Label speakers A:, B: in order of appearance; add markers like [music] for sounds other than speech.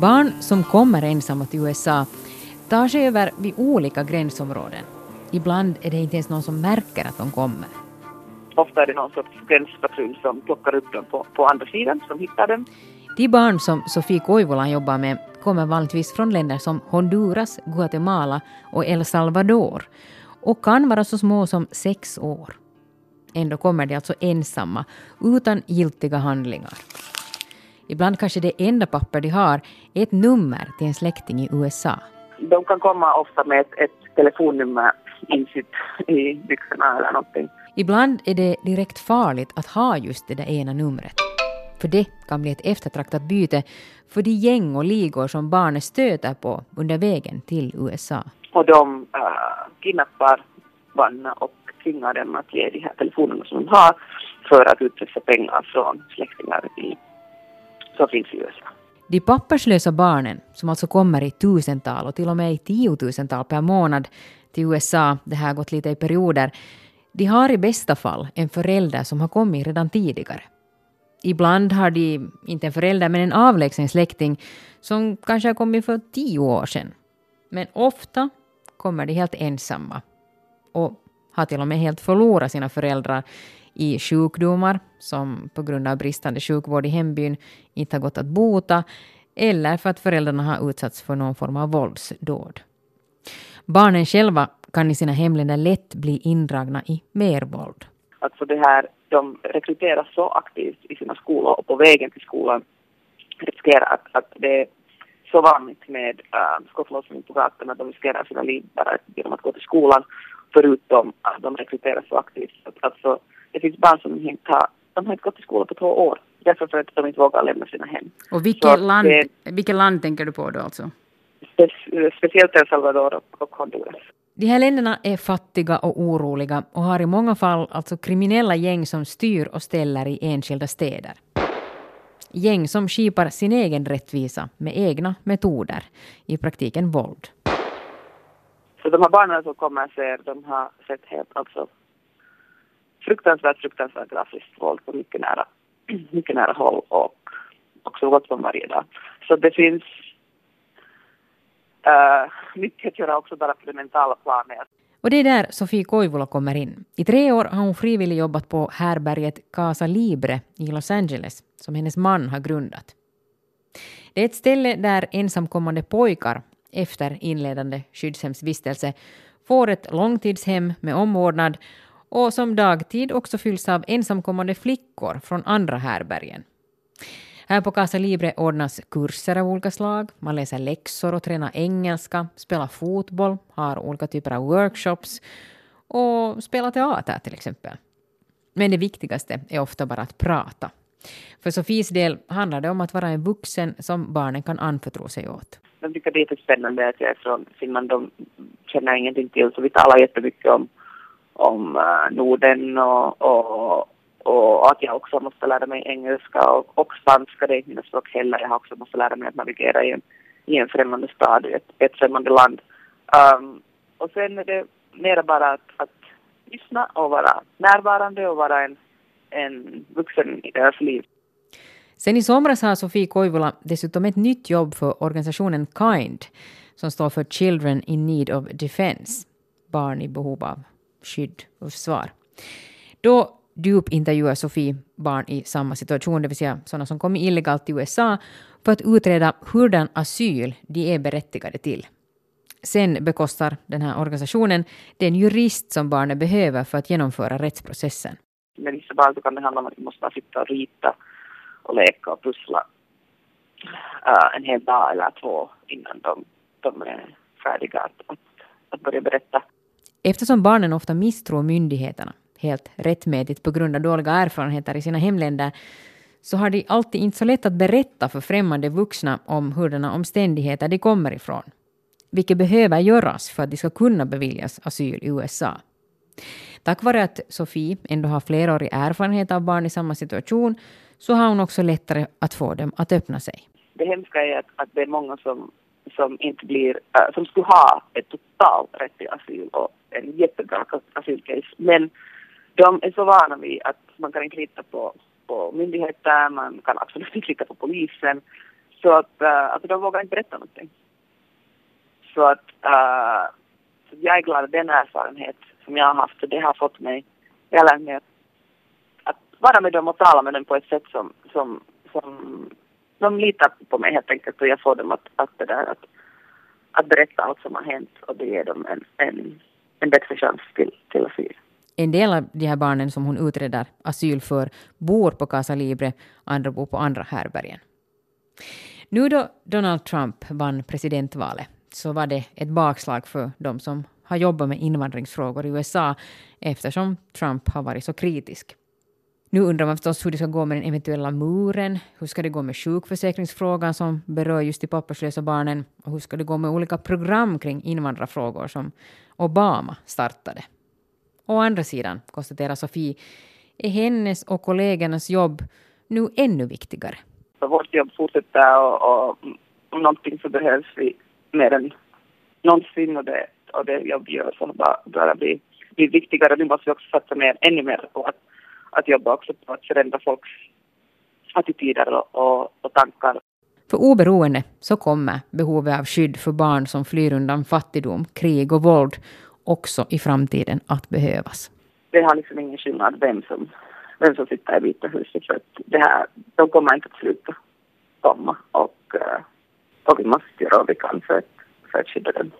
A: Barn som kommer ensamma till USA tar sig över vid olika gränsområden. Ibland är det inte ens någon som märker att de kommer.
B: Ofta är det någon sorts gränspatrull som plockar upp dem på, på andra sidan, som hittar dem.
A: De barn som Sofie Koivulan jobbar med kommer vanligtvis från länder som Honduras, Guatemala och El Salvador och kan vara så små som sex år. Ändå kommer de alltså ensamma, utan giltiga handlingar. Ibland kanske det enda papper de har är ett nummer till en släkting i USA.
B: De kan komma ofta med ett, ett telefonnummer insitt i byxorna eller någonting.
A: Ibland är det direkt farligt att ha just det där ena numret. För det kan bli ett eftertraktat byte för de gäng och ligor som barnet stöter på under vägen till USA.
B: Och de äh, kidnappar barnen och tvingar dem att ge de här telefonerna som de har för att utpressa pengar från släktingar i, som finns i USA.
A: De papperslösa barnen, som alltså kommer i tusental och till och med i tiotusental per månad till USA, det här har gått lite i perioder, de har i bästa fall en förälder som har kommit redan tidigare. Ibland har de inte en förälder men en avlägsen släkting som kanske har kommit för tio år sedan. Men ofta kommer de helt ensamma och har till och med helt förlorat sina föräldrar i sjukdomar som på grund av bristande sjukvård i hembyn inte har gått att bota eller för att föräldrarna har utsatts för någon form av våldsdåd. Barnen själva kan i sina hemländer lätt bli indragna i mer våld.
B: Alltså det här, de rekryteras så aktivt i sina skolor och på vägen till skolan riskerar att, att det är så vanligt med äh, skottlossning på gatorna att de riskerar sina liv bara genom att gå till skolan förutom att de rekryteras så aktivt. Alltså, det finns barn som inte har, de har inte gått till skolan på två år därför för att de inte vågar lämna sina hem.
A: Och vilket, land, det, vilket land tänker du på då alltså?
B: speciellt El Salvador och, och Honduras.
A: De här länderna är fattiga och oroliga och har i många fall alltså kriminella gäng som styr och ställer i enskilda städer. Gäng som skipar sin egen rättvisa med egna metoder, i praktiken våld.
B: Så de här barnen som kommer ser, de har sett helt alltså fruktansvärt, fruktansvärt grafiskt våld på mycket nära, [clears throat] mycket nära håll och också gått varje dag. Så det finns uh, mycket att göra också bara på det mentala planet.
A: Och det är där Sofie Koivula kommer in. I tre år har hon frivilligt jobbat på härberget Casa Libre i Los Angeles, som hennes man har grundat. Det är ett ställe där ensamkommande pojkar efter inledande skyddshemsvistelse får ett långtidshem med omvårdnad och som dagtid också fylls av ensamkommande flickor från andra härbergen. Här på Casa Libre ordnas kurser av olika slag. Man läser läxor och tränar engelska, spelar fotboll, har olika typer av workshops och spelar teater till exempel. Men det viktigaste är ofta bara att prata. För Sofies del handlar det om att vara en vuxen som barnen kan anförtro sig åt.
B: De tycker det är jättespännande att jag är från Finland. De känner ingenting till, så vi talar jättemycket om, om uh, Norden och, och och att jag också måste lära mig engelska och, och spanska, det är inte mina språk heller. Jag har också måste lära mig att navigera i en, i en främmande stad, ett, ett främmande land. Um, och sen är det mera bara att, att lyssna och vara närvarande och vara en, en vuxen i deras liv.
A: Sen i somras har Sofie Koivula dessutom ett nytt jobb för organisationen KIND som står för Children in Need of Defense, barn i behov av skydd och försvar. Då djupintervjuar Sofie barn i samma situation, det vill säga sådana som kommit illegalt till USA, för att utreda hurdan asyl de är berättigade till. Sen bekostar den här organisationen den jurist som barnen behöver för att genomföra rättsprocessen.
B: Med vissa barn kan det handla om att de måste sitta och rita och leka och pussla uh, en hel dag eller två innan de, de är färdiga att, att, att börja berätta.
A: Eftersom barnen ofta misstror myndigheterna helt rättmätigt på grund av dåliga erfarenheter i sina hemländer, så har de alltid inte så lätt att berätta för främmande vuxna om hurdana omständigheter de kommer ifrån. Vilket behöver göras för att de ska kunna beviljas asyl i USA. Tack vare att Sofie ändå har flerårig erfarenhet av barn i samma situation så har hon också lättare att få dem att öppna sig.
B: Det hemska är att, att det är många som, som inte blir, äh, som skulle ha ett totalt rätt till asyl och en jättebra asylcase, men de är så vana vid att man kan inte lita på, på myndigheter, man kan absolut inte lita på polisen. Så att äh, alltså, de vågar inte berätta någonting. Så att uh, så jag är glad att den erfarenhet som jag har haft, och det har fått mig, jag har lärt mig att, att vara med dem och tala med dem på ett sätt som, som, som de litar på mig helt enkelt och jag får dem att, att, det där, att, att berätta allt som har hänt och det ger dem en, en, en bättre chans till, till asyl.
A: En del av de här barnen som hon utreder asyl för bor på Casa Libre, andra bor på andra härbergen. Nu då Donald Trump vann presidentvalet så var det ett bakslag för de som har jobbat med invandringsfrågor i USA eftersom Trump har varit så kritisk. Nu undrar man förstås hur det ska gå med den eventuella muren. Hur ska det gå med sjukförsäkringsfrågan som berör just de papperslösa barnen? Och hur ska det gå med olika program kring invandrarfrågor som Obama startade? Å andra sidan, konstaterar Sofie, är hennes och kollegornas jobb nu ännu viktigare.
B: Så vårt jobb fortsätter och, och om någonting så behövs vi mer än någonsin och det, och det jobb vi gör får bara, bara bli, blir viktigare. Nu måste vi också satsa mer, ännu mer på att, att jobba också på att förändra folks attityder och, och, och tankar.
A: För oberoende så kommer behovet av skydd för barn som flyr undan fattigdom, krig och våld också i framtiden att behövas.
B: Det har liksom ingen skillnad vem som, vem som sitter i Vita huset för att det här, de kommer inte att sluta komma och, eh, och vi måste göra vad vi kan för att, för att skydda dem.